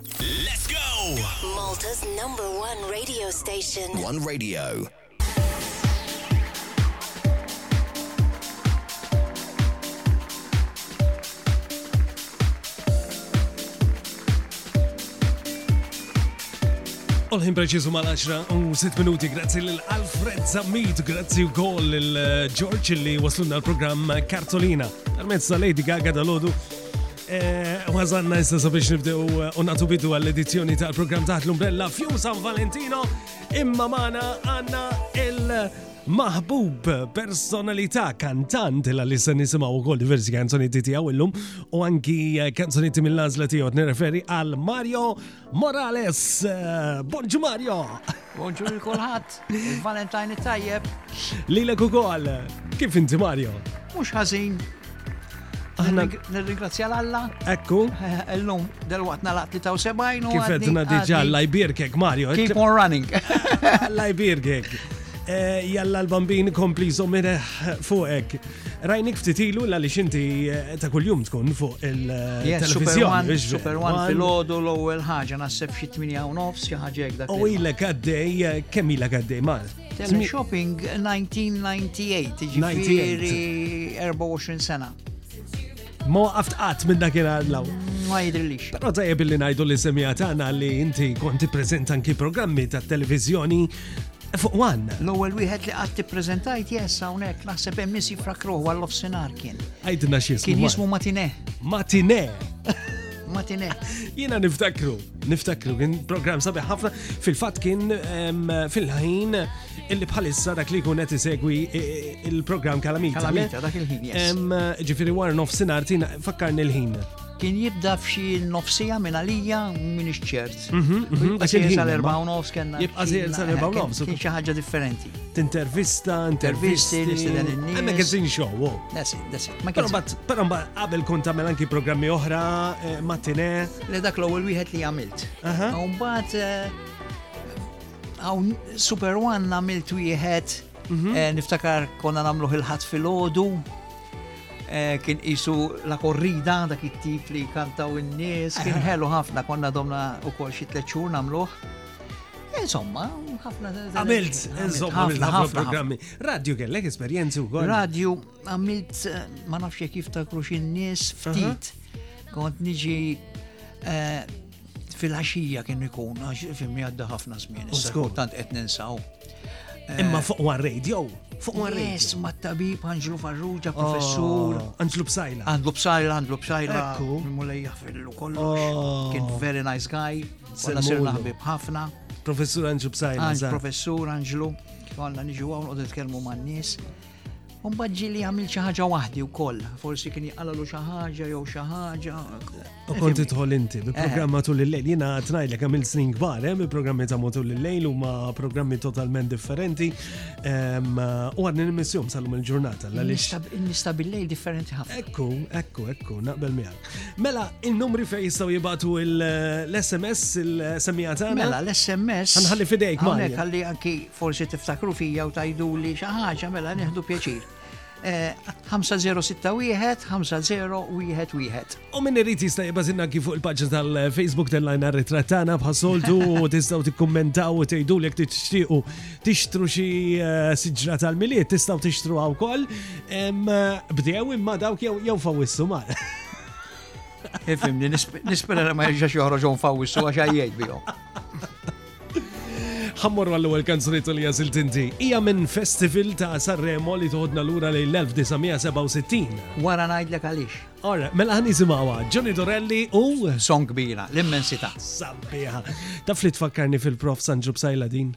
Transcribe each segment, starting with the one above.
Let's go! Malta's number one radio station. One radio. Olħin preċizu mal-10 u 6 minuti, grazzi l-Alfred Zammit, grazzi u koll l-George li waslunna l-program Kartolina. Għal-mezza Lady Gaga dal-ħodu Wasanna eh, issa sabiex nibdew eh, u nagħtu bidu għall-edizzjoni tal-programm taħt l-umbrella Fju San Valentino imma magħna għandna il- maħbub personalità kantant illa li se nisimgħu wkoll diversi kanzonijiet tiegħu illum u anki eh, kanzonijiet mill-għażla tiegħu nirreferi għal Mario Morales, eh, bonġu Mario! Bonġu li kolħat, il-Valentine tajjeb. Li l ukoll, kif inti Mario? Mux ħazin. Aħna nirringrazzja l-Alla. Ekku. Illum del-waqt nalaq 73 u. Kif edna diġa l jbirkek Mario. Keep on running. l jbirkek. Eh, jalla l-bambin kompli zomireħ fuqek. Rajnik ftit ilu l għaliex inti eh, ta' kuljum tkun fuq il-televizjoni. Eh, Super One fil-ħodu l-ewwel ħaġa naħseb xi 8 u nofs xi ħaġa hekk dak. U ilek għaddej, eh, kemm ilek għaddej mal? Teleshopping 1998, ġifieri 24 sena. Ma waqaft qatt minn dak il-għadlaw. Ma jidrilix. Però tajjeb li ngħidu li semija tagħna li inti konti preżent anki programmi ta' televizjoni fuq wan. L-ewwel wieħed li qatt tippreżentajt jess hawnhekk naħseb hemm nies jifrakruh għal offsinar kien. Għajdna x'ismu. Kien jismu Matine. Matine. Matine. Jiena niftakru, niftakru kien programm sabiħ ħafna fil-fatt kien fil-ħin illi bħalissa dak li jkun qed isegwi e, e, il-programm Kalamita. Kalamita dak il-ħin, yes. Ġifieri war nofsinhar tina fakkarni l-ħin. Kien jibda f'xi nofsija minn għalija minn iċċert. Mhm, mhm, għax il-ħin sal-erba' u nofs kellna. Jibqa' sejjer sal-erba' u nofs. Kien xi ħaġa differenti. Tintervista, intervisti, nistiden in-nies. Hemmhekk magazine show, wow. That's it, that's it. Però mbagħad, però mbagħad qabel kont tagħmel anki programmi oħra, eh, matine. Le dak l-ewwel wieħed li għamilt. Aha. U mbagħad eh, Hawn Super One għamilt wieħed mhm. eh, niftakar konna nagħmluh il-ħadd fil-ħodu. Eh, kien isu la korrida dak it-tip li kantaw in-nies, kien ħelu ħafna konna domna ukoll xi tliet xhur nagħmluh. Insomma, ħafna. Għamilt, insomma, ħafna ħafna programmi. Radio kellek esperjenzi u għol. Radio għamilt, eh, ma nafx jek jiftakru xin nies ftit. Kont niġi eh, Fil-axija kien ikun, għax fimni għadda ħafna żmien, issa tant qed ninsaw. Eh, Imma fuq war radio, fuq war radio. Yes, ma tabib Anġlu Farrugia, oh, professur. Anġlu Bsajla. Anġlu Bsajla, Anġlu Bsajla. Ekku. Mulejja fil-lu kollu. Oh. Kien very nice guy. Sena sirna ħbib ħafna. Professur Anġlu Bsajla. Professur Anġlu. Għanna niġu għawn u t-tkelmu man-nis. U mbagħad ġieli għamil xi ħaġa waħdi wkoll, forsi kien jaqalalu xi ħaġa jew xi ħaġa. U kont tidħol inti bi programma tul il-lejl. Jiena qed ngħidlek għamil snin kbar, hemm eh, il-programmi ta' matul il-lejl huma programmi totalment differenti. Ehm, u għadni nimissjom sal-lum il-ġurnata. Nista' bil-lejl differenti ħafna. Ekku, ekku, ekku, naqbel miegħek. Mela, il-numri fejn jistgħu jibatu l-SMS, il-semija tagħna. Mela, l-SMS. Ħanħalli fidejk ma. Ħalli anki Forsi tiftakru fija u tajduli xi ħaġa mela nieħdu pjaċir. 5061 5011. U minn irrid jista' jibgħażilna kif fuq il-paġna tal-Facebook tellajna ritrattana bħasoltu u tistgħu tikkummentaw u tgħidu li jekk tixtiequ tixtru xi eh, siġra tal-miliet tistgħu tixtru wkoll. Bdew imma dawk jew fawissu mar. Ifimni, nispera ma jirġax joħroġhom fawissu għax jgħid bihom. Ħammorru għall-ewwel kanzuniet li għażilt inti. Hija minn Festival ta' Sanremo li toħodna lura lejn l-1967. Wara ngħidlek għaliex. Ora, mela ħan nisimgħuha Johnny Dorelli u Song kbira, l-immensità. Sabiħa. Taf li tfakkarni fil-prof San Ġubsajla din?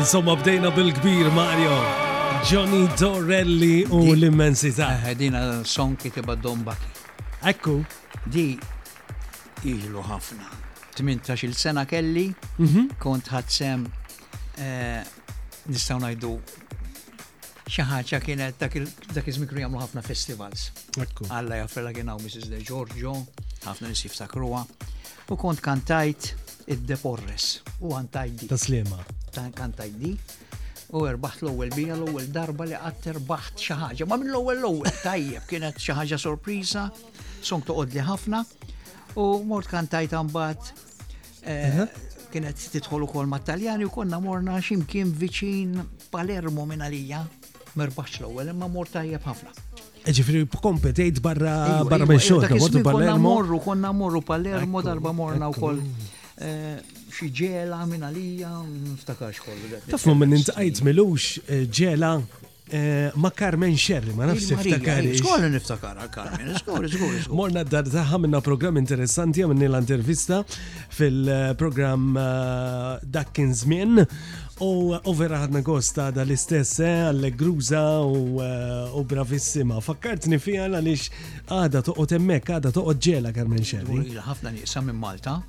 Insomma bdejna bil-kbir Mario. Johnny Dorelli u l-immensità. Eh, dina song kitibha Don Baki. Ekku. Di ilu ħafna. 18 il sena kelli, mhm. kont ħadsem eh, nistaw najdu xi ħaġa kienet dak iż-żmien kienu jagħmlu ħafna festivals. Alla jaffela kien hawn Mrs. De Giorgio, ħafna nies jiftakruha. U kont kantajt id-Deporres u għantajt di. Taslima. Kantajt di. U erbaħt l-ewwel bija l-ewwel darba li qatt erbaħt xi ħaġa. Ma mill-ewwel l-ewwel tajjeb kienet xi ħaġa sorpriża, song toqgħodli ħafna. U mort kantajt għambat Eh, kienet tidħol ukoll ma' Taljani u konna morna ximkien viċin Palermo minn għalija, merbax l-ewwel imma mor tajjeb ħafna. E ġifri kompetejt barra barra minn xogħol, mortu Palermo. Morru konna morru Palermo darba morna wkoll eh, xi ġela minn għalija, niftakarx kollu. Tafhom minn intqajt milux eh, ġela Ma' Carmen Scerri, ma nafx tiftakar. Żgur niftakarha Carmen, żgur, żgur. Morna d-dar tagħha minna programm interessanti għamilni l-intervista fil-programm dak kien żmien u overa ħadna gosta dal-istess allegruża u bravissima. Fakkartni fiha għaliex għada toqgħod hemmhekk, għada toqgħod ġela Carmen Scerri. Ħafna nieqsa minn Malta.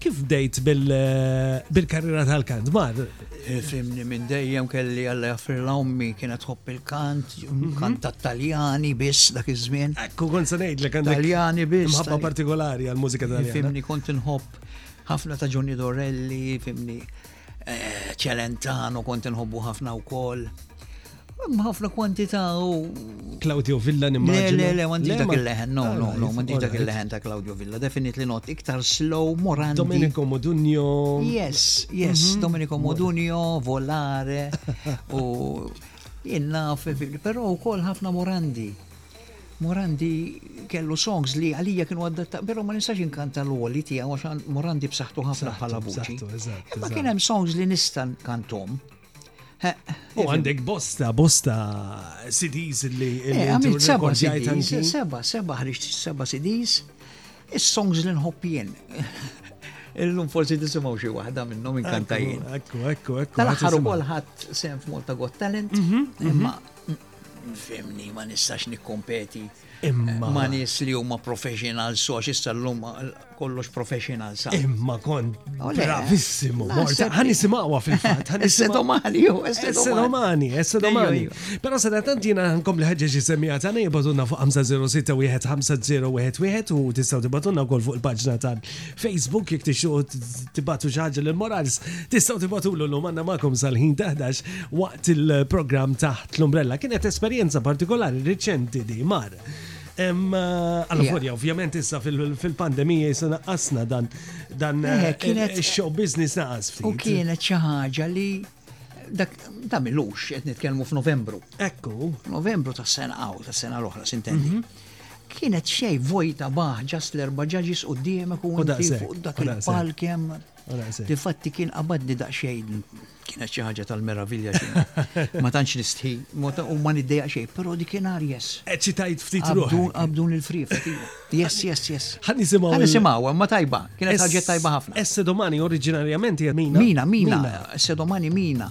Kif bdejt bil-karriera tal-kant, Mar? Eh, fimni minn dejjem kelli għalla jaffrilla ommi kienet tħobb il-kant, mhm. kant ta' taljani biss dak iż-żmien. Ekku kon se ngħidlek għandek taljani biss. Mħabba partikolari għal-mużika taljana. Fimni kont inħobb ħafna ta' Johnny Dorelli, fimni Eh, Celentano kont inħobbu ħafna wkoll. Hemm ħafna kwantità u. Claudio Villa nimmaġina. Le, le, għandi dak il-leħen, no, no, no, għandi dak il-leħen ta' Claudio Villa, definitely not, iktar slow, Morandi. Domenico Modugno. Yes, yes, mhm. Domenico Modugno, Volare, u jinnaf, pero u kol ħafna Morandi. Morandi kellu songs li għalija kienu adatta, pero ma nistax inkanta l-għoli tiegħu għax Morandi b'saħħtu ħafna bħala vuċi. Ma kien hemm songs li nista' nkantom. U għandek bosta, bosta CDs li. Eh, għamil seba CDs, seba, seba ħriġt seba CDs, is-songs li nħoppien. Illum forsi tisimaw xi waħda minnhom inkantajin. Ekku, ekku, ekku. Tal-aħħar ukoll ħadd sem f'Malta Got Talent, mhm, mhm. imma Fimni, ma nistax nikkompeti Imma. ma nies li huma professional so għax issa llum kollox professional sa. Imma kon Oh, le. bravissimu, Naħseb Morta. li- Ħan nisimgħuha fil-fatt. ħan Esse nisimgħuha. domani, jo, esse Esse domani. domani, esse domani. Ejju, Pero sa tant jina nkom li ħagġa xi semija tagħna jibatunna fuq 506 u 1501 u tistgħu tibatunna wkoll fuq il-paġna tal Facebook jek tixuq tibatu xaġa l morals tistaw tibatu l lum għanna makom sal-ħin taħdax waqt il-program taħt l-umbrella. Kienet esperienza partikolari reċenti di mar. Għalla forja, ovvjament issa fil-pandemija jisa naqqasna dan dan eh, eh, kienet eh, show business naqqas ftit. U kienet xi ħaġa li dak ta' milux qed nitkellmu f'Novembru. Ekku. Novembru tas-sena għaw, tas-sena l-oħra, sintendi. Mhm. Kienet xejn vojta baħ ġast l-erba' ġaġis quddiemek u inti fuq dak il-palk hemm. Difatti kien qabadni daqsxejn kienet xi ħaġa tal-meravilja xejn. Ma tantx nistħi u ma niddejja xejn, però dik kienar yes. Eċitajt ftit ruħi. Qabdun il-frief. Yes, yes, yes. Ħa nisimgħu. Ħa nisimgħu, ma tajba. Kienet ħaġa tajba ħafna. Essedomani oriġinarjament hija mina. Mina, mina. Essedomani mina.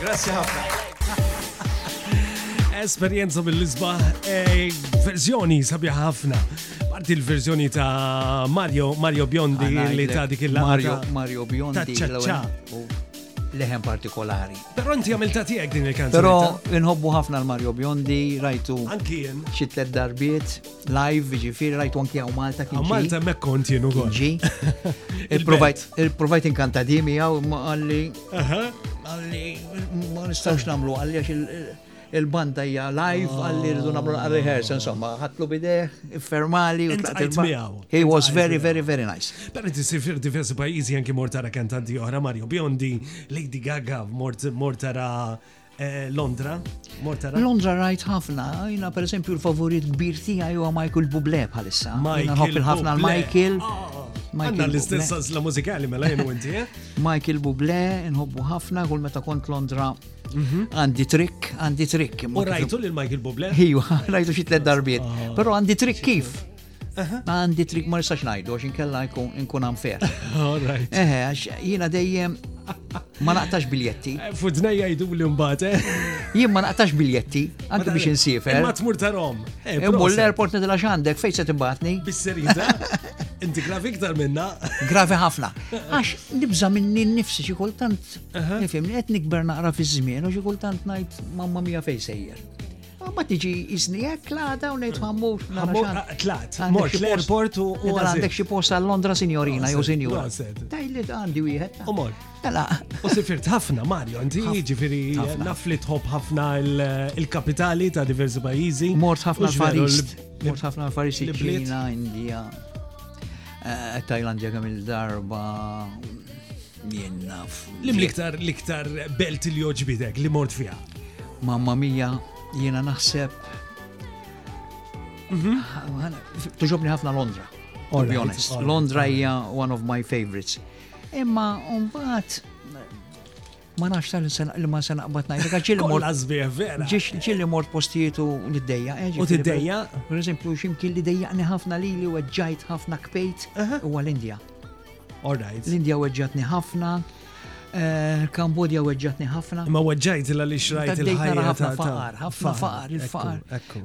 Grazzi ħafna. Esperjenza mill-isbaħ, eh, verżjoni sabiħ ħafna. Parti l-verżjoni ta' Mario, Mario Biondi li ta' dik il Mario, Mario Biondi. Ta' leħen partikolari. Pero inti għamilta tiegħek din il-kanzunetta. Pero inħobbu ħafna l-Mario Biondi, rajtu. Anki jien. Xi tliet darbiet. live, ġifiri rajtu anki għaw Malta kien. Għaw Malta mek kont jenu għol. Ġi. Il-provajt inkanta dimi għaw ma għalli. Għalli, ma nistax namlu għalli għax il-banda hija live ah. għalli rridu namlu rehearse, insomma, ħatlu bideħ, fermali. He was very, very, very nice. Pero ti sifir diversi pajizi anki mortara kantanti oħra Mario Biondi, Lady Gaga, mortara Eh, Londra, morta Londra rajt ħafna, jina per esempio l-favorit kbir tija jua Michael Bublé bħalissa. Jina ħobb il-ħafna l-Michael. Għanna l-istessa zla muzikali mela jenu inti, eh? Michael Bublé, nħobbu ħafna, kull meta kont Londra mhm. għandi trik, għandi trik. U rajtu l-Michael Bublé? Iju, rajtu xitlet darbiet. Ah. Pero għandi trik kif? Għandi trik ma nistax ngħidu għax inkella nkun unfair. Eħe, għax jiena dejjem ma naqtax biljetti. Eh, Fudna jgħidu li mbagħad. Eh? Jien ma naqtax biljetti, anke biex insiefer. Ma tmur ta' Rom. Eh, Immu l-airport nidla x'għandek fejn se tibgħatni. Bis-serita. Inti gravi iktar minna. Gravi ħafna. Għax nibża minni nifsi xi kultant. Nifhimni qed nikber naqra fiż-żmien u xi kultant ngħid mamma mija fejn sejjer. Ma tiġi izni hekk l-għada u ngħid ħammur. Tlat, mort l-airport u għandek xi post għal Londra sinjorina jew sinjura. Tajli għandi wieħed. U mort. Mela. U sifirt ħafna Mario, inti ġifieri naf li tħobb ħafna il-kapitali ta' diversi pajjiżi. Mort ħafna l-Farist. Mort ħafna l-Farist il-Ċina, Indija. Eh, Tajlandja kemm il-darba Jien naf. Lim liktar liktar belt li oġbidek li mort fiha. Mamma mija, jiena naħseb. Mhm. Tuġobni ħafna Londra. To be honest, Londra hija one of my favorites. Imma mbagħad ma nafx tal li ma sena qbad najda, għax ġilli mort. Lazbieħ, vera. Ġilli mort postietu li d-dejja. Eh, u t-dejja? Per eżempju, ximkien li dejjaqni ħafna li li u ħafna kpejt u għal-Indija. All right. L-Indja weġġatni ħafna, Eh, Kambodja weġġatni ħafna. Ma weġġajt illa li xrajt il-ħajja. ħafna faqar, ħafna faqar, il-faqar.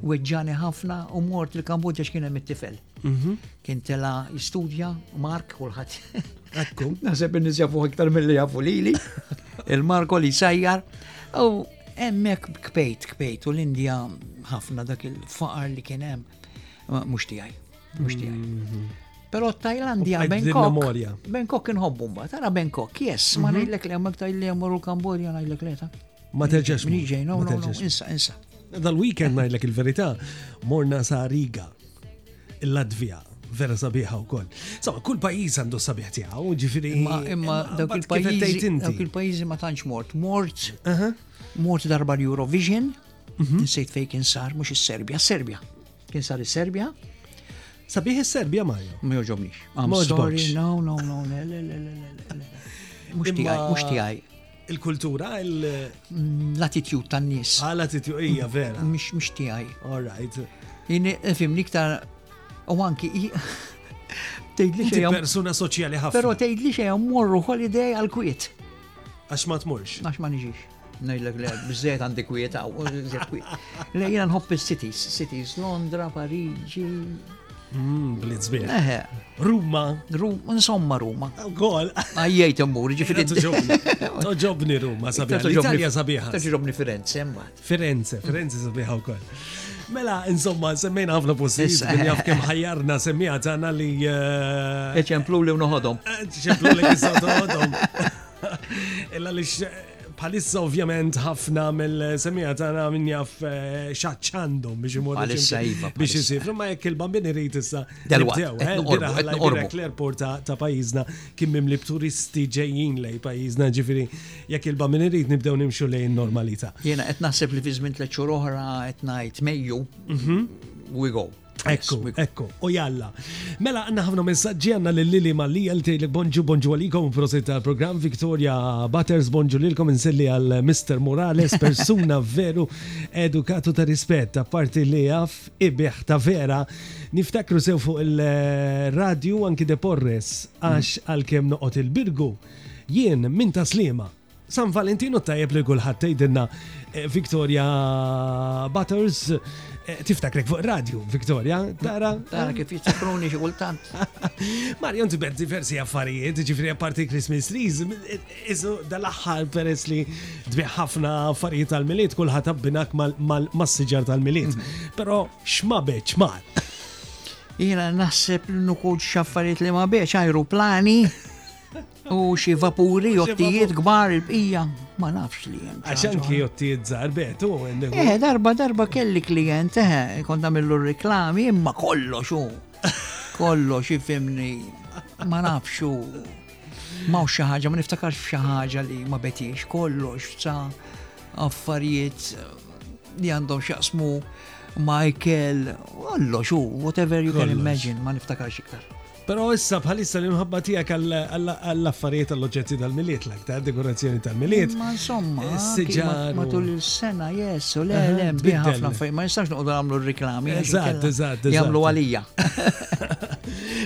Weġġani ħafna u mort li Kambodja xkien hemm it-tifel. Mhm. Kien tela jistudja, Mark u l-ħadd. Ekku. Naħseb in jafu iktar mill-li jafu lili. Il-Marko li sajjar. U emmek kpejt, kpejt u l-Indija ħafna dak il-faqar li kien hemm. Mhux tiegħi. Mhux tiegħi. Mhm. Però Tajlandja Bangkok. Bangkok inħobbu mbagħad. Tara Bangkok, yes, ma mhm. ngħidlek li hemmhekk tajli hemm morru l-Kambodja ngħidlek le ta. Ma terġax. Niġej, no, no, no, insa, insa. Dal-weekend ngħidlek il-verità, morna sa Riga, il-Latvija, vera sabiħa u koll. Sawa, kull pajis għandu sabiħ tijaw, ġifiri. Imma dawk il-pajizi ma tantx mort. Mort, mort darba l-Eurovision, mhm. nsejt fejkin sar, mux il-Serbia, Serbia. Kien sar is-Serbja? Sabiħ is-Serbja Mario. Ma joġobnix. I'm sorry, no, no, no, le, le, le, le, le, le. Mux tijaj, mux tijaj. Il-kultura, il- mm, L-attitjud tan-nies. Għal ah, attitjud, ija, vera. Mux mux tijaj. All right. Jini, eh, fim, niktar, u anki, tejdli Inti xejn. persuna soċjali ħafna. Pero tejdli xejn, morru holiday għal-kwiet. Għax ma tmurx. Għax ma nġiex. Ngħidlek le, biżejjed għandi kwieta, le jiena nħobb is-cities, cities Londra, Pariġi. Mm, Blitz bih. Eħe. Ruma. Ruma, insomma Ruma. Gol. Għajjajt immur, ġifiri. Toġobni Ruma, sabiħa. L-Italja sabiħa. Toġobni Firenze, mma. Firenze, Firenze sabiħa u koll. Mela, insomma, semmejna ħafna postijiet, minn jaf kem ħajjarna semmija tagħna li. Eh, Eċemplu li unoħodhom. Eċemplu eh, li kisaw unoħodhom. Illa li bħalissa ovvjament ħafna mill-semija tagħna min jaf eh, xaċċandhom biex imur bħalissa iva, biex isir. Imma jekk il-bambin irid issa delwaqt eh, l-airport ta' pajjiżna kien mimli b'turisti ġejjin lej pajjiżna ġifieri jekk il-bambin irid nibdew nimxu lejn normalità. Jiena qed naħseb li fi żmien tliet xhur oħra qed ngħid Mejju mhm. we go. Ekku, ekku, u jalla. Mela, għanna ħafna messagġi għanna l-lili malli għalti li bonġu bonġu għalikom prosit għal-program Victoria Butters bonġu lilkom inselli għal Mr. Morales, persuna veru edukatu ta' rispett, parti li għaf ibiħ ta' vera. Niftakru sew fuq il-radio anki deporres għax għal-kem noqot il-birgu jien minn taslima San Valentinu tajjeb li kulħadd tgħidilna eh, Victoria Butters eh, tiftakrek fuq radio, Victoria, tara. Tara eh? kif jiċċakruni xi kultant. Marjon tibet diversi affarijiet, ġifri apparti Christmas trees, isu dal-aħħar peress li tbieħ ħafna affarijiet tal-miliet kulħadd abbinak mas-siġar tal-miliet. Mm-hmm. Però x'ma beċ mal. Jiena naħseb l-nukut xaffariet li ma beċ, ajruplani. U xi vapuri, jottijiet kbar il-bqija, ma nafx li jem. Għaxan ki jottijiet zar, betu. Eh, darba, darba kelli klient, eh, kont għamillu reklami, imma kollox u. Kollox ifimni, ma nafx u. Ma u xaħġa, ma niftakarx xaħġa li ma betiex kollox, sa affarijiet li għandhom xaqsmu Michael, kollox u, whatever you can imagine, ma niftakarx iktar. Però issa bħalissa l-imħabba tiegħek għall-affarijiet għall-oġġetti tal-miliet, l-aktar dekorazzjoni tal-miliet. Ma insomma, eh, matul il-sena jessu, le, le, ħafna fej, ma jistax noqgħod nagħmlu r-reklami. Eżatt, eżatt. Jagħmlu għalija.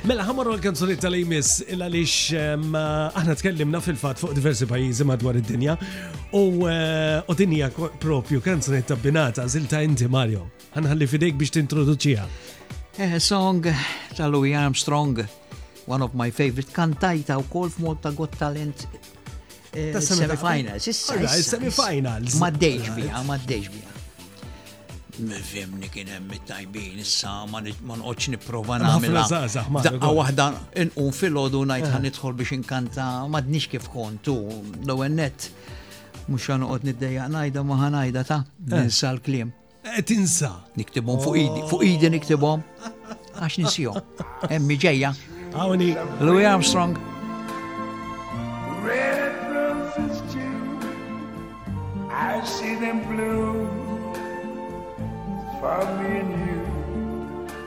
Mela ħamar l-kanzuniet tal-Imis illa lix ehm, aħna tkellimna fil-fat fuq diversi pajjiżi madwar id-dinja u eh, dinja propju kanzuniet ta' binata zilta inti Mario. Għanħalli fidejk biex tintroduċija. Eh, song ta' Louis Armstrong, one of my favorite, kantajta u kol f'mod ta' Got Talent eh, ta' semifinals. Issa, semifinals. Ma' dejġ bija, ma' dejġ bija. Mifimni kien hemm it-tajbin issa ma nqodx nipprova nagħmilha. Daqqa waħda inqum fil-ħodu ngħid ħan nidħol biex inkanta m'għadniex kif kontu l-ewwel nett mhux ħanoqgħod niddejjaq ngħidha ma ħanajda ta' ninsa l-kliem. Tinsa. Niktibhom fuq idi, fuq idi niktibhom. Għax nisihom. Emmi ġejja. Għawni. Louis Armstrong. Red roses too. I see them blue. For me and you.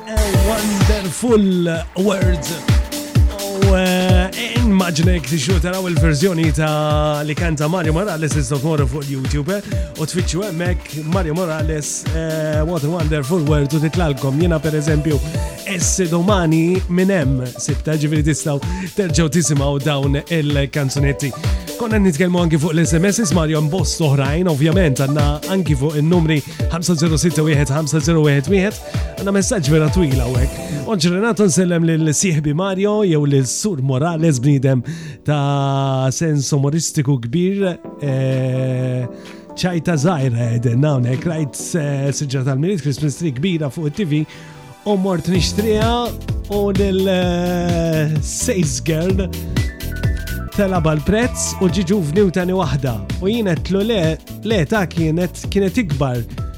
Wonderful words. U eh, immaġinek tixu taraw il-verżjoni ta' li kanta Mario Morales is tmorru fuq YouTube eh, u tfittxu hemmhekk Mario Morales eh, What a Wonderful World u titlalkom jiena pereżempju essi domani minn hemm sitta ġifieri tistgħu terġgħu tisimgħu dawn il-kanzunetti. Konna nitkellmu anki fuq l-SMS Mario Mbost oħrajn, ovvjament għandna anki fuq il-numri 5061 5011 Għanna messaġġ vera twila u hekk. Onġ Renato nsellem lil sieħbi Mario jew lil Sur Morales bnidem ta' sens umoristiku kbir. Eh, ċajta zaħira edin, nawnek, rajt eh, sġġa tal-mirit Christmas tree kbira fuq il-TV u mort nishtrija u l-sales eh, girl telaba l-prezz u ġiġu vniw tani wahda u jina tlu le, le ta' kienet kienet ikbar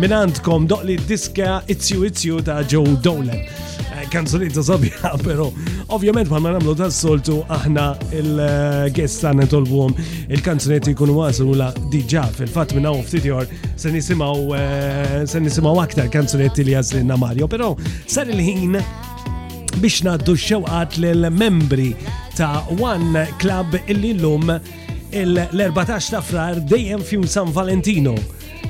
Min għandkom doqli diska izzju izzju ta' Joe Dolan. Eh, Kanzunita sabiħa, pero ovvjament ma namlu ta' soltu aħna il-guest ta' netolbuhom il-kanzunetti jkunu waslu la diġa fil-fat minna u ftit jor se nisimaw eh, se nisimaw aktar kanzunetti li għazlinna Mario, pero sar il-ħin biex naddu xewqat l-membri ta' One Club illi l-lum il-14 ta' frar dejjem fjum San Valentino.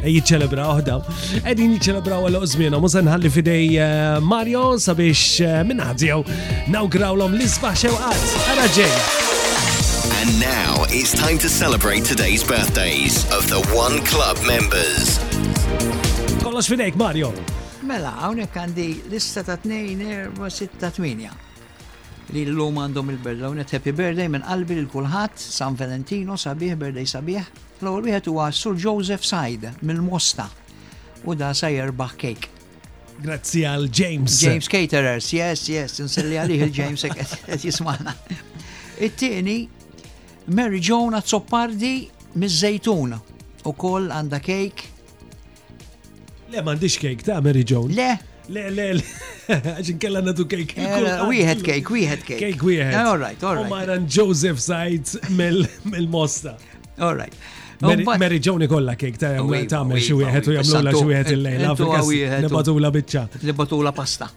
jiċċelebraw daw. Edin jiċċelebraw għal użmina, musa nħalli fidej eh, Mario sabiex eh, minnazjaw nawgrawlom l-isbaħ xewqat. Għara ġej. And now it's time to celebrate today's birthdays of the One Club members. Kollox fidejk, Mario. Mela, għawnek għandi lista ta' 2-4-6-8 li l-lum għandhom il-birthday, għawnek happy birthday minn qalbi l-kulħat, San Valentino, sabiħ, birthday sabiħ. L-ewwel wieħed huwa Sur Joseph Said mill-Mosta u da sa jerbaħ kejk. Grazzi għal James. James Caterers, yes, yes, nselli għalih il-James qed jismana. It-tieni Mary Joan Azzopardi miż-Żejtun u koll għandha kejk Le, m'għandix kejk ta' Mary Jo. Le. Le, le, le. Għaxin kella natu kejk. Wieħed kejk, wieħed kejk. Kejk wieħed. All right, all right. Omar and Joseph Sides mill-Mosta. All right. Mary Jo nikolla kejk ta' jamlu ta' me xi wieħed u jamlu la xi wieħed il-lejla. Nibatula bicċa. Nibatula pasta.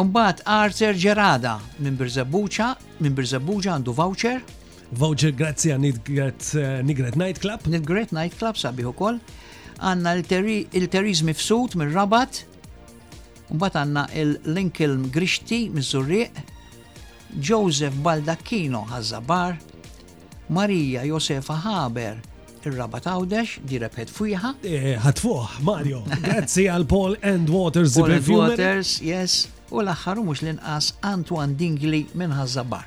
Umbat Arthur Gerada minn Birzabuċa, minn Birzabuċa għandu voucher Voucher grazzi għan Nigret Night Club. Nigret Night Club sabiħu kol. Għanna il-Teriz Mifsud mir rabat Mbat għanna il-Lincoln Grishti mizzurriq Joseph Baldacchino ħazzabar, Marija Josefa Haber ir-rabat għawdex, di rebħet fuħa. Eh, ħatfuħ, Mario. Grazzi għal Paul and Waters. Paul and Waters, yes. U l-axħaru mux l-inqas Antoine Dingli minn ħazzabar.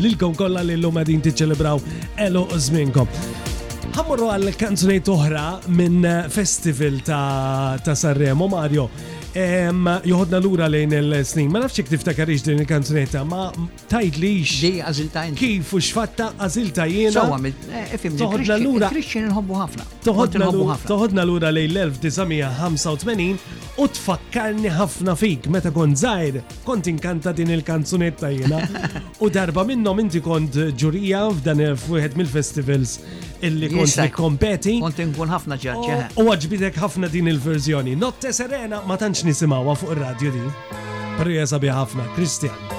Lilkom kollha li llum qegħdin tiċċelebraw elu żmienkom. Ħammorru għal kanzunejt oħra minn festival ta', ta Sanremo Mario. Joħodna lura lejn il-snin. Ma nafx tiftakar iġ din il-kanzunetta, ma tajdlix. Li għazilta jien. Kif u xfatta għazilta jien. So għamil, eh, ifim, toħodna lura. Krixin nħobbu ħafna. Toħodna lura lejn l-1985 u tfakkarni ħafna fik meta kon zaħir. Kont inkanta din il-kanzunetta jiena. U darba minnhom inti kont ġurija f'dan f'wieħed mill-festivals illi kont kompeti. Kont inkun ħafna ġaġġa. Eh. U għaġbitek ħafna din il-verżjoni. Notte Serena ma tantx nisimgħuha fuq ir-radju din. Però hija sabiħ ħafna, Kristjan.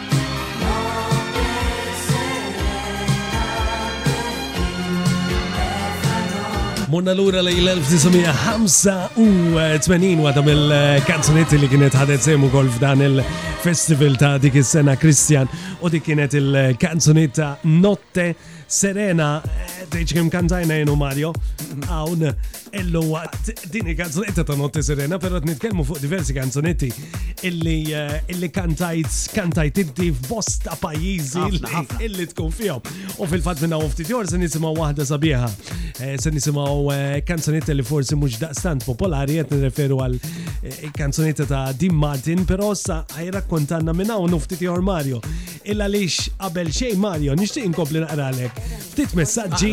Morna l-ura li l-1985 għadam il-kanzunetti li kienet ħadet semu kol f'dan il-festival ta' dik is-sena Kristjan u dik kienet il-kanzunetta Notte Serena, tgħidx kemm kantajna jenu Mario, hawn illu waqt din il-kanzunetta ta' Notte Serena, però nitkellmu fuq diversi kanzunetti illi eh, illi kantajt kantajt inti f'bosta pajjiżi illi tkun fihom. U fil-fatt minna u ftit jor se nisimgħu waħda sabiħa. Eh, se nisimgħu eh, kanzunetta li forsi mhux daqstant popolari qed nirreferu għal kanzunetta ta' Dean Martin, però sa ħajrakkontanna minn hawn u ftit jor Mario Illa lix qabel xej Mario, nixtieq inkompli naqralek. Ftit messaġġi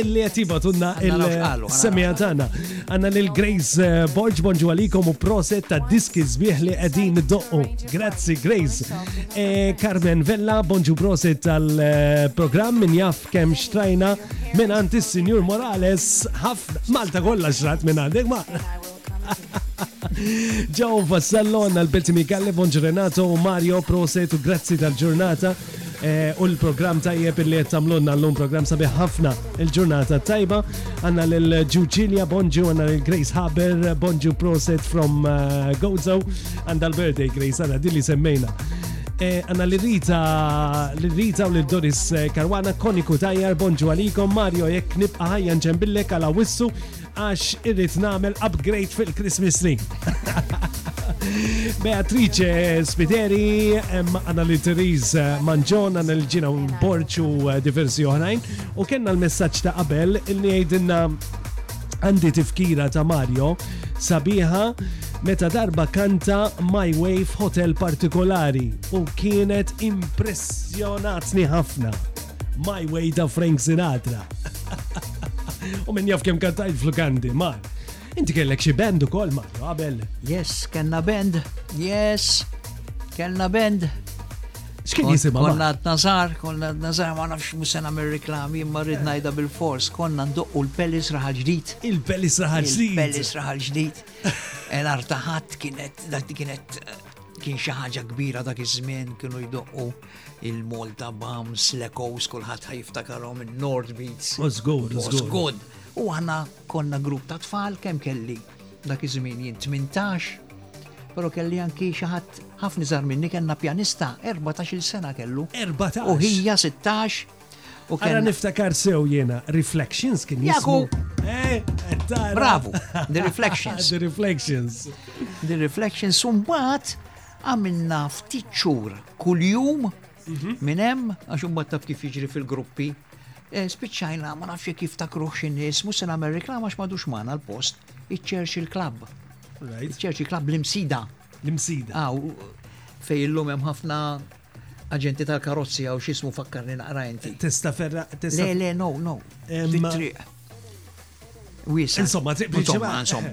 illi qed jibatunna il-semija tagħna. Għandna lil Grace eh, Borġ bonġu għalikom u proset ta' diski sbieħ li qegħdin doqqu. Grazzi Grace. Eh, Carmen Vella bonġu proset tal-programm minn jaf kemm xtrajna minn għand is-Sinjur Morales ħafna Malta kollha xrat minn għandek ma' Ġaw Vassallo, għanna l-Belti Mikalli, Bonġ Renato, Mario, Proset, u grazzi tal-ġurnata. Eh, u l-program tajjeb li qed tagħmlulna llum program sabiħ ħafna il-ġurnata tajba. Għandna lil Ġuġilja Bonġu, għandna lil Grace Haber, Bonġu Proset from eh, Gozo, għandha l-birthday Grace, għandha dilli semmejna. Eh, għanna li rita li rita u li Doris Karwana koniku tajjar bonġu għalikom Mario jek nibqa ħajja nġembillek għala wissu għax irrit namel upgrade fil-Christmas tree. Beatrice Spiteri, għanna li Teriz Manġon, għanna li ġina borċu eh, diversi oħrajn, u kena l-messagġ ta' qabel illi għajdinna għandi tifkira ta' Mario sabiħa meta darba kanta My Way f'hotel partikolari u kienet impressjonatni ħafna. My Way ta' Frank Sinatra. U minn jaf kem kantajt flukandi, ma. Inti kellek xi band ukoll ma, qabel? Yes, kellna band. Yes, kellna band. X'kien jisimha? Konna nazar, konna nazar, ma nafx mhux se nagħmel reklami, imma rrid ngħidha bil-fors, konna ndoqqu l-pelis raħal ġdid. Il-pelis raħal ġdid. Il-pelis raħal ġdid. L-artaħat kienet, kienet kien xi ħaġa kbira dak iż-żmien kienu jdoqqu il-Malta Bams, l-Echoes, kulħadd ħajftakarhom il-North Beats. Was good, was good. U aħna konna grupp ta' tfal kemm kelli dak iż-żmien jien 18, però kelli anki xi ħadd ħafna iżgħar minni kellna pjanista 14-il sena kellu. 14. U hija 16. U kellna niftakar sew jiena Reflections kien jismu. Eh, Bravo, The Reflections. The Reflections. The Reflections, sumbat Għamilna ftit xhur kuljum mhm. minn hemm għax imbagħad taf kif jiġri fil-gruppi. Eh, spiċċajna ma nafx jekk jiftakruh xi nies, mhux se nagħmel reklama x'madux magħna l-post, iċ-Churchill Club. Iċ-Churchill Club l-imsida. L-imsida. Aw, fej illum hemm ħafna aġenti tal-karozzi għaw xismu fakkarni naqra inti. Testa ferra, testa. Le, le, no, no. Fit-triq. Wisa. Insomma, triq Insomma, insomma.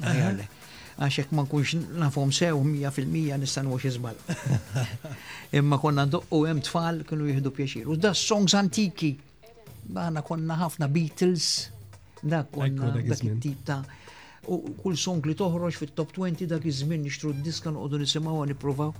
Għajale. Għax jekk ma nkunx nafhom sew 100% nista' nħux iżbal. Imma konna ndoqqu hemm tfal kienu jieħdu pjaċir. U da songs antiki. Aħna konna ħafna Beatles, dak konna dak it-tip ta' u kull song li toħroġ fit-top 20 dak iż-żmien nixtru d-diska noqogħdu nisimgħu u nippruvaw.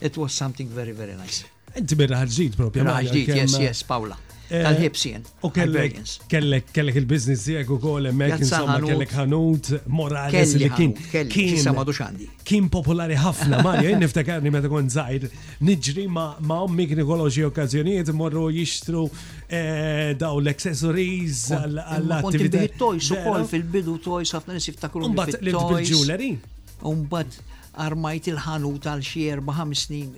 It was something very, very nice. Inti mirra ġdid propju. Mirra ġdid, yes, yes, Paula. Eh, Tal-ħibs jien. U kellek kellek il-biznis tiegħek ukoll hemmhekk insomma kellek ħanut Morales li kien kien kien popolari ħafna Marja jien niftakarni meta kont żgħir niġri ma' ommi kien ikollhom xi okkażjonijiet morru jixtru eh, daw l-accessories għall-attività. Kont toys ukoll fil-bidu toys ħafna nies jiftakru. Mbagħad l-jewelry. Mbagħad armajt il-ħanut għal xi erba' ħames snin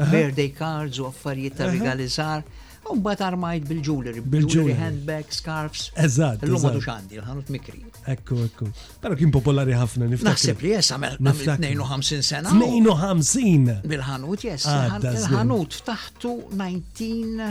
birthday cards u affarijiet ta' rigali żgħar. U mbagħad armajt bil-jewelry, bil-jewelry handbag, scarfs. Eżatt. Illum għadu xandi, l-ħanut mikri. Ekku, ekku. Però kien popolari ħafna niftakar. Naħseb li jessa mel 52 sena. 52! Bil-ħanut, jessa. Il-ħanut taħtu 19.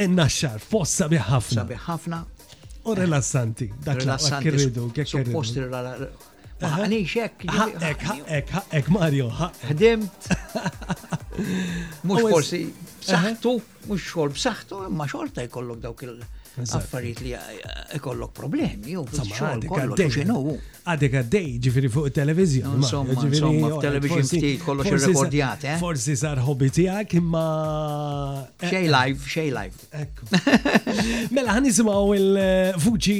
Innaxxar, fost sabiħ ħafna. Sabiħ ħafna. U rilassanti. Dak rilassanti. Kirridu, Suppost Maħnix hekk. Hekk, hekk, hekk, Mario, ħdimt. Mhux forsi saħtu, mhux xogħol b'saħħtu, imma xorta jkollok dawk il- affarijiet li jkollok problemi, jew xogħol kollu x'inhu. Għadek għaddej, ġifieri fuq it-televiżjon. Insomma, insomma, f'televiżjon ftit kollox irrekordjat, eh? Forsi sar hobby tiegħek imma. Eh, xej eh. live, xej live. Ekku. Mela ħan nisimgħu il-vuċi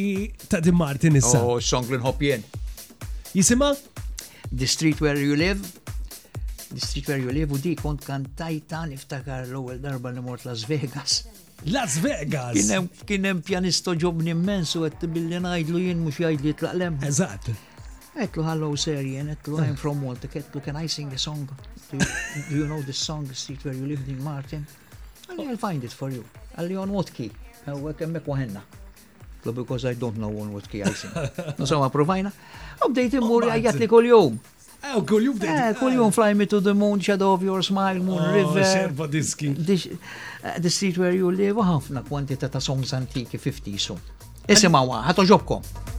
ta' Dim Martin issa. Oh, song li nħobb jien. Jisimha? The Street Where You Live. The Street Where You Live u di kont kantajta niftakar l-ewwel darba li mort Las Vegas. Las Vegas! Kien hemm pjanisto ġobni immens u qed billi ngħidlu jien mhux jgħid li jitlaq lem. Eżatt. Għetlu hello serien, għetlu I'm from Malta, għetlu can I sing a song? Do you, do you know this song, the street where you live in Martin? Għalli I'll find it for you. Għalli on what key? Għu kemmek wahenna. Għalli because I don't know on what key I sing. Insomma, provajna. Update immur għajjat li kol jum. Kuljum Fly Me to the Moon, Shadow of Your Smile, Moon oh, River. Serba diski. Eh, the Street Where You Live, ħafna kwantita ta' songs antiki 50 sum. Isima wa, ħato ġobkom.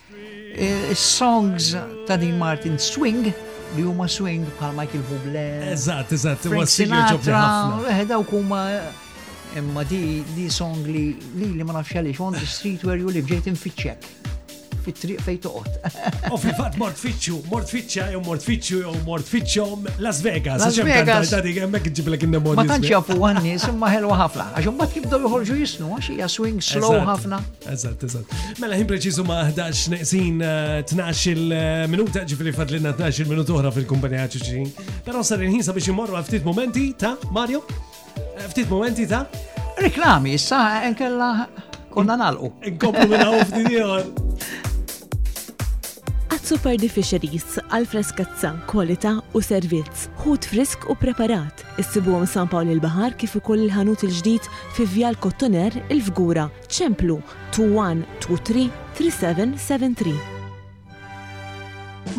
Is-songs ta' Dean Martin swing li huma swing bħal Michael Bublé. Eżatt, eżatt, huwa Sinatra, eh, dawk huma imma di di song li li li ma nafx għaliex on the street where you live ġejt infittxek fit-triq fej toqgħod. U fil-fatt mort fittxu, mort fittxa jew mort fittxu jew mort fittxhom Las Vegas. Las Vegas. Ta' dik hemmhekk ġiblek in-nemod. Ma tantx jafu għan-nies imma ħelwa ħafna. Għax imbagħad jibdew joħorġu jisnu għax hija swing slow ħafna. Eżatt, eżatt. Mela ħin preċiżu ma' 11 neqsin 12 eh, il-minuta, eh, ġifiri fadlinna 12 il-minuta oħra fil-kumpanija ċiċin. Pero sar il-ħin sabiex imorru ftit momenti ta' Mario? Eh, ftit momenti ta' reklami, issa nkella konna nalqu. Nkomplu minna u ftit ieħor. At Super Fisheries għal freskazza, kwalità u servizz. Hut frisk u preparat. Issibuhom San Pawl il-Bahar kif ukoll il-ħanut il-ġdid fi Vjal Kottoner il-Fgura Ċemplu 21233773.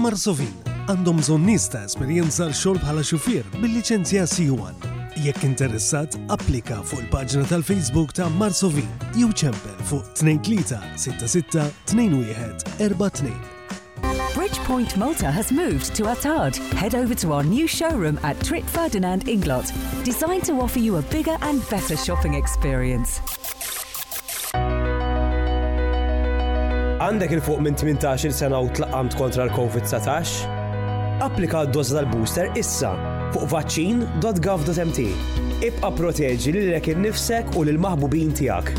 Marsovin għandhom bżonn nies ta' esperjenza għal xogħol bħala xufier bil-liċenzja C1. Jekk interessat, applika fuq il-paġna tal-Facebook ta' Marsovin jew ċempel fuq 2366 2142. Bridgepoint Malta has moved to Attard. Head over to our new showroom at Trick Ferdinand Inglot, designed to offer you a bigger and better shopping experience. Għandek il-fuq minn 18 sena u tlaqamt kontra l-COVID-19? Applika għad-doża tal-booster issa! Fuq vaccin.gov.mt Ibqa' pproteġi lilek innifsek u lill-maħbubin tiegħek.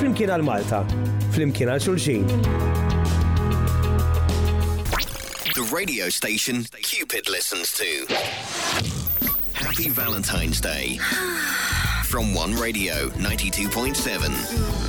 Flimkien għal Malta. Flimkien għal xulxin. The radio station Cupid listens to. Happy Valentine's Day. From One Radio 92.7.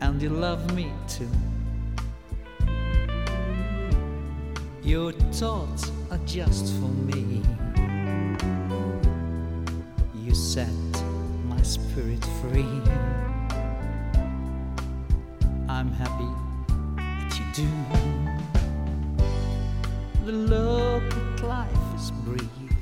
And you love me too Your thoughts are just for me You set my spirit free I'm happy that you do The look of life is brief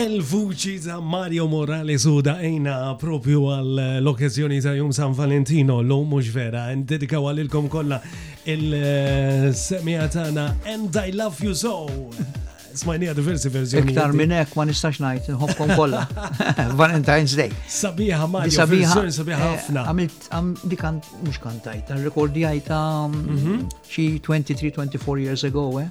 Il-vuċi ta' Mario Morales u daqejna propju għall-okkażjoni ta' Jum San Valentino l-lum mhux vera, ndedikaw għalilkom kollha il-semija tagħna And I Love You So. Smajnija diversi verżjoni. Iktar minn hekk ma nistax ngħid nħobbkom kollha. Valentine's Day. Sabiħa Mario, sabiħa verżjoni sabiħa eh, ħafna. Għamilt għam di kan mhux kantajt, rekordijajta mhm. xi 23-24 years ago, eh?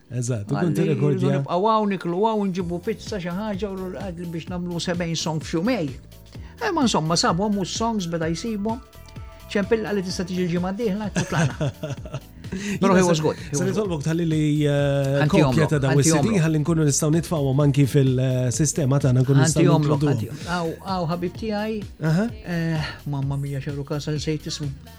Eżatt, ikun tirrekordja. Nibqgħu hawn niklu hawn nġibu pizza xi ħaġa u biex nagħmlu 70 song f'jumej. Imma insomma sabhom u songs beda jsibhom. Ċempilla li tista' tiġi l-ġimgħa d-dieħla tlaqna. Pero he was good. Se nitolbok tal li eh, kopja ta' daw is-CD ħalli nkunu nistgħu nitfgħu manki fil-sistema tagħna nkunu nistgħu nitlu. Aw, aw ħabib tiegħi. Eh, mamma mija xaru kasa nsejt ismu.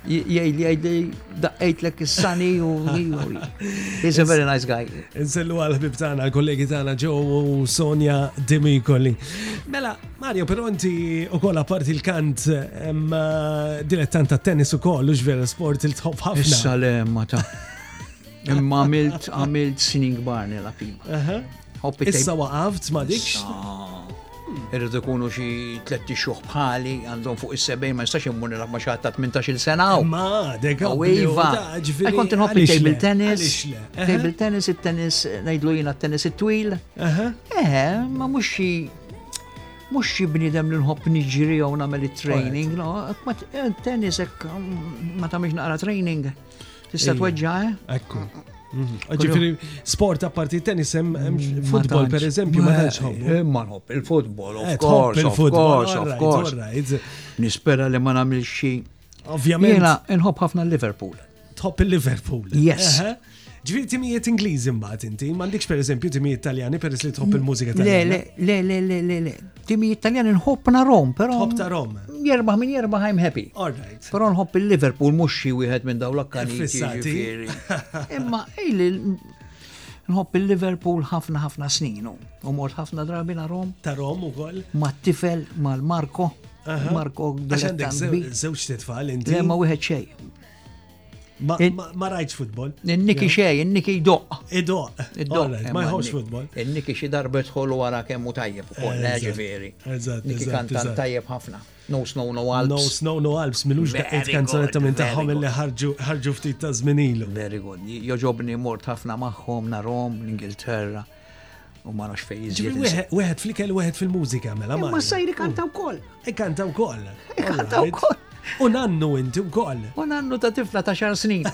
Jgħidli, jgħidli, daqqajtlek is-sani u. He's a very nice guy. Nsellu għal-ħbib tagħna, l-kollegi tagħna ġew u Sonja Dimikoli. Mela, Mario, però inti ukoll apparti l-kant eh, dilettant ta' tennis ukoll, u vera sport il tħof ħafna. Issa le, ma ta' Imma għamilt għamilt sinin gbar nilgħab Issa waqaft ma dikx. Irridu kunu xi tletti xuħ bħali għandhom fuq is-sebej ma jistax immur nilgħab ma xatta 18-il sena. Ma, dek u iva. Kont inħobb table tennis. Table tennis, it-tennis ngħidlu jiena t-tennis it-twil. Eħe, ma mhux xi mux xi bnidem li nħobb niġri jew nagħmel it-training, no, eh, tennis hekk mm, ma tagħmilx naqra training. Tista' tweġġa' eh? Ekku. Mhm. Ġifiri, sport apparti tennis, mm, futbol per eżempju, ma tantx eh, Ma nħobb il-futbol, of eh, course, of course, of course. Nispera li ma namil xi. Ovvjament. Jena nħobb ħafna Liverpool. Tħobb il-Liverpool. Yes. Ġviri timijiet Ingliżi mbagħad inti, m'għandikx pereżempju timijiet Taljani peress li tħobb il-mużika Taljana. Le, le, le, le, le, le. timi Italjan nħobb narom, pero. Nħobb ta' Rom. Jerbaħ minn jerbaħ I'm happy. All right. Pero nħobb il-Liverpool mhux xi wieħed minn dawn l-akkanijiet. Imma illi nħobb il-Liverpool ħafna ħafna snin u mort ħafna drabi na Rom. Ta' Rom ukoll. Ma' tifel mal-Marko. Marko Għaxan dek zewċ titfall, inti. Lemma wieħed xej. Ma rajtx futbol. Niki xej, niki doq. Idoq. Idoq. Ma jħoss futbol. Niki xi darba tħol wara kemm u tajjeb ukoll, eh, ġifieri. Niki kantan tajjeb ħafna. No Snow No Alps. No Snow No Alps, milux daqqiet kanzonetta minn tagħhom illi ħarġu ftit ta' żminilu. Very good. Joġobni mort ħafna magħhom narom l-Ingilterra. U ma nafx fejn jiġri. Wieħed fl-ikel, wieħed fil-mużika, mela ma. Ma sajri kanta wkoll. E kanta wkoll. E kanta wkoll. U nannu inti wkoll. U nannu ta' tifla ta' xar snin.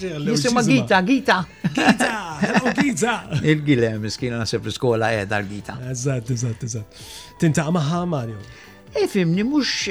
Jisimha Gita, Gita. Gita, hello Gita. Il-gile miskina nasib l-iskola qiegħda l-Gita. Eżatt, eżatt, eżatt. Tintaqa' magħha Mario. E fimni mhux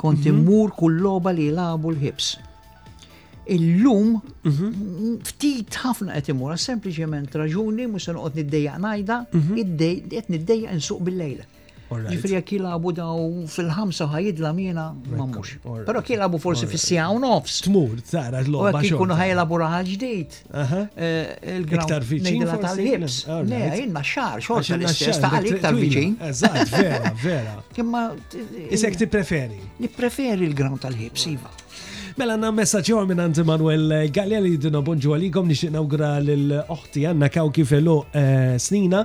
Kont mhm. immur kull logħba li jilagħbu l-ħibs. Illum mhm. ftit ħafna qed imur sempliċement raġuni mhux se noqgħod niddejjaq ngħidha, mhm. qed niddejjaq insuq bil-lejl. Ġifri jekk jilabu daw fil-ħamsa ħajidla mina ma mhux. Però jilabu forsi fis-sija u nofs. Tmur, tara l-logħba. Jekk ikunu ħajlabu raħal ġdid. Eh, iktar viċin tal-ħibs. Le, jenna xar, xorta l-istess ta' għal iktar viċin. Eżatt, vera, vera. Imma. Isek ti preferi. Ni preferi l-ground tal-ħibs, iva. Mela għanna messagġi għal minn għanti Manuel Gallia li dina bonġu għalikom nixtieq nawgra l-oħti għanna kaw kif elu eh, snina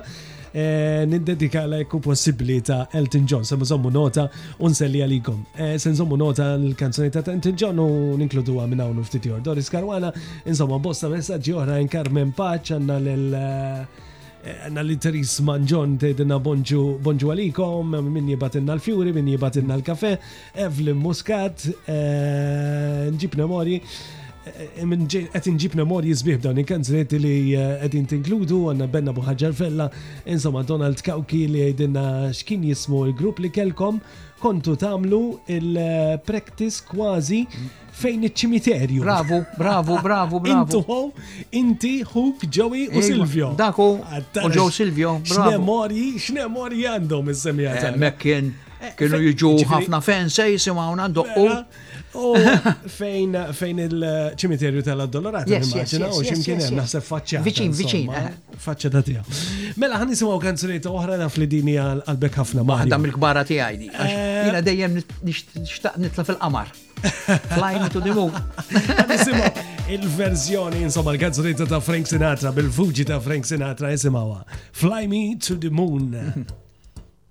eh, nindedika l-ekku possibli ta' Elton John, se nżommu nota un selli għalikom. Eh, se nżommu nota l-kanzoni ta' Elton John u ninkludu għamin għawn u ftit jor. Doris Karwana, insomma, bosta messagġi oħra in Carmen Paċ għanna l- eh, għanna li Teris Manġon tejdina bonġu għalikom, min jibatinna l-fjuri, min jibatinna l-kafe, Evelyn Muscat, eh, nġib memorji, eh, eh, qed nġib memorji sbieħ dawn il-kanzunet li qegħdin tinkludu għandna Benna Buħaġar Fella, insomma Donald Kawki li għidinna x'kien jismu l-grupp li kelkom kontu tagħmlu il-practice kważi fejn iċ-ċimiterju. Bravu, bravu, bravu, bravu. Intuħom, inti, Hook, Joey u Silvio. Daku, u Joe Silvio. X'nemorji, x'nemorji għandhom is-semija. Mekkien, Eh, Kienu jiġu ħafna fensa jisimawna doqqu. Mela, fejn fejn il-ċimiterju tal-addolorat, immaġina, u ximkien hemm naħseb faċċa. Viċin, viċin. Eh. Faċċa ta' tiegħu. Mela ħan nisimgħu kanzunetta oħra naf li dini għalbek ħafna ma. Għadam il-kbara tiegħi di. Eh. Jiena dejjem nixtaq nitla fil-qamar. Flying to the moon. il-verżjoni insomma l-kanzunetta ta' Frank Sinatra bil-fuġi ta' Frank Sinatra jisimgħuha. Fly me to the moon.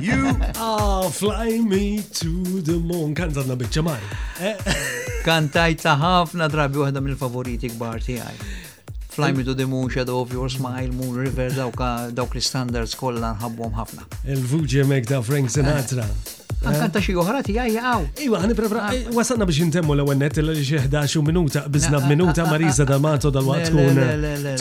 You are fly me to the moon. Kan zanna bieċa mari. Kan tajta ħafna drabi waħda mill-favoriti kbar tiegħi. Fly me to the moon, shadow of your smile, moon river, dawk l-standards kollha nħabbhom ħafna. Il-vuġi mek ta' Frank Sinatra. Għankanta eh? xie uħra ti għaj għaw. Iwa, għani prefra, ah. eh, wasanna biex intemmu l-ewel net, l xie 11 minuta, bizna minuta, Marisa D'Amato dal-waqt tkun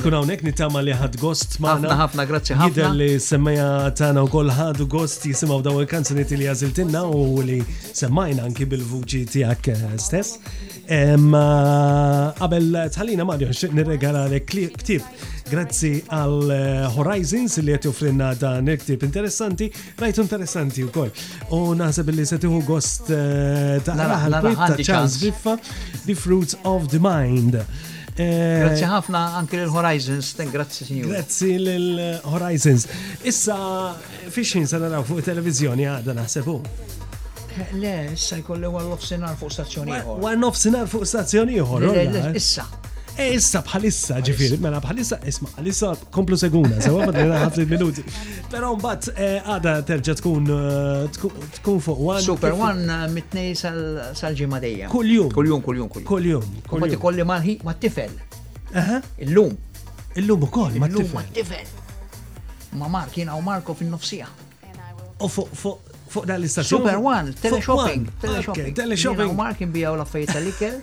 tkun għawnek nittama li ħad gost maħna. Ħafna, grazzi ħafna. Jider li semmaja tana u koll ħadu gost jisimaw daw il-kanzunet li għaziltinna u li semmajna anki bil-vuċi tijak eh, stess. Qabel tħallina Mario, nirregala l-klib Grazzi għal eh, Horizons li qed joffrinna dan il-ktib interessanti, rajtu interessanti wkoll. U naħseb li se tieħu gost eh, ta' ta' Charles Biffa, The Fruits of the Mind. Eh, grazzi ħafna anki l-Horizons, grazzi signor. Grazzi l-Horizons. Issa Fix-xħin se naraw fuq it-televiżjoni għada naħseb hu. Le, issa jkolli war nofsinhar fuq stazzjon ieħor. War nofsinhar fuq stazzjon ieħor. Issa. E issa bħalissa ġifiri, mela bħalissa isma bħalissa komplu seguna, sewa bħalina ħafna minuti. Pero mbatt e, għada terġa tkun e, tkun fuq one. Super one e, mitnej sal-ġimma dejjem. Kuljum. Kuljum, kuljum, kuljum. Kuljum. Kuljum. Kolli maħi ma tifel. Illum. Illum u koll ma tifel. Ma Mark jiena u Marco fin-nofsija. U fuq fuq fuq dan l-istazzjon. Super One, teleshopping. Teleshopping. Teleshopping. U Mark imbijaw l-affarijiet tal-ikel.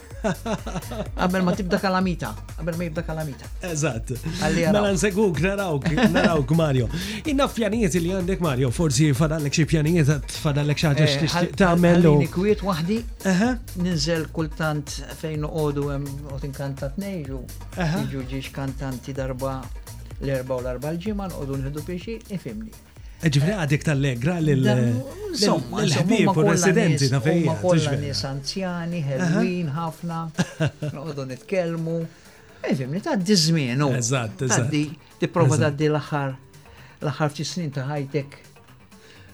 Qabel ma tibda kalamita. Qabel ma jibda kalamita. Eżatt. Għalli għal. Mela nsegwuk, narawk, narawk Mario. Inna pjanijiet li għandek Mario, forsi fadallek xi pjanijiet, fadallek xaġa eh, x'tixtieq tagħmel. Ħallini kwiet waħdi. Ninżel kultant fejn noqogħdu hemm u tinkantat ngħidu. Jiġu ġiex kantanti darba L-erba' u l-arba' l-ġimgħa nqogħdu nħidu pixi ifimni. Eh, ġifri għadek tal-legra l-ħbib u residenti ta' fejn. Ma kollha nies anzjani, ħelwin, ħafna, noqogħdu nitkellmu. Ifimni eh, ta' diżmienu. Eżatt, eżatt. Tipprova tgħaddi l-aħħar l-aħħar ftit snin ta' ħajtek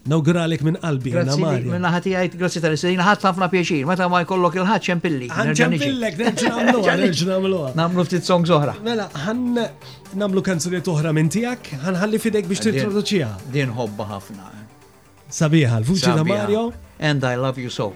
Nawguralek minn qalbi, Anna Marja. Minn ħati għajt, grazzi tal sejna ħat ħafna pieċir, meta ma jkollok il-ħat ċempilli. Ċempillek, nerġnamlu. Namlu ftit song zoħra. Mela, ħan namlu kanzuniet oħra minn tijak, ħan ħalli fidek biex t-introduċija. Din hobba ħafna. Eh. Sabiħa, l-vuċi ta' Mario. And I love you so.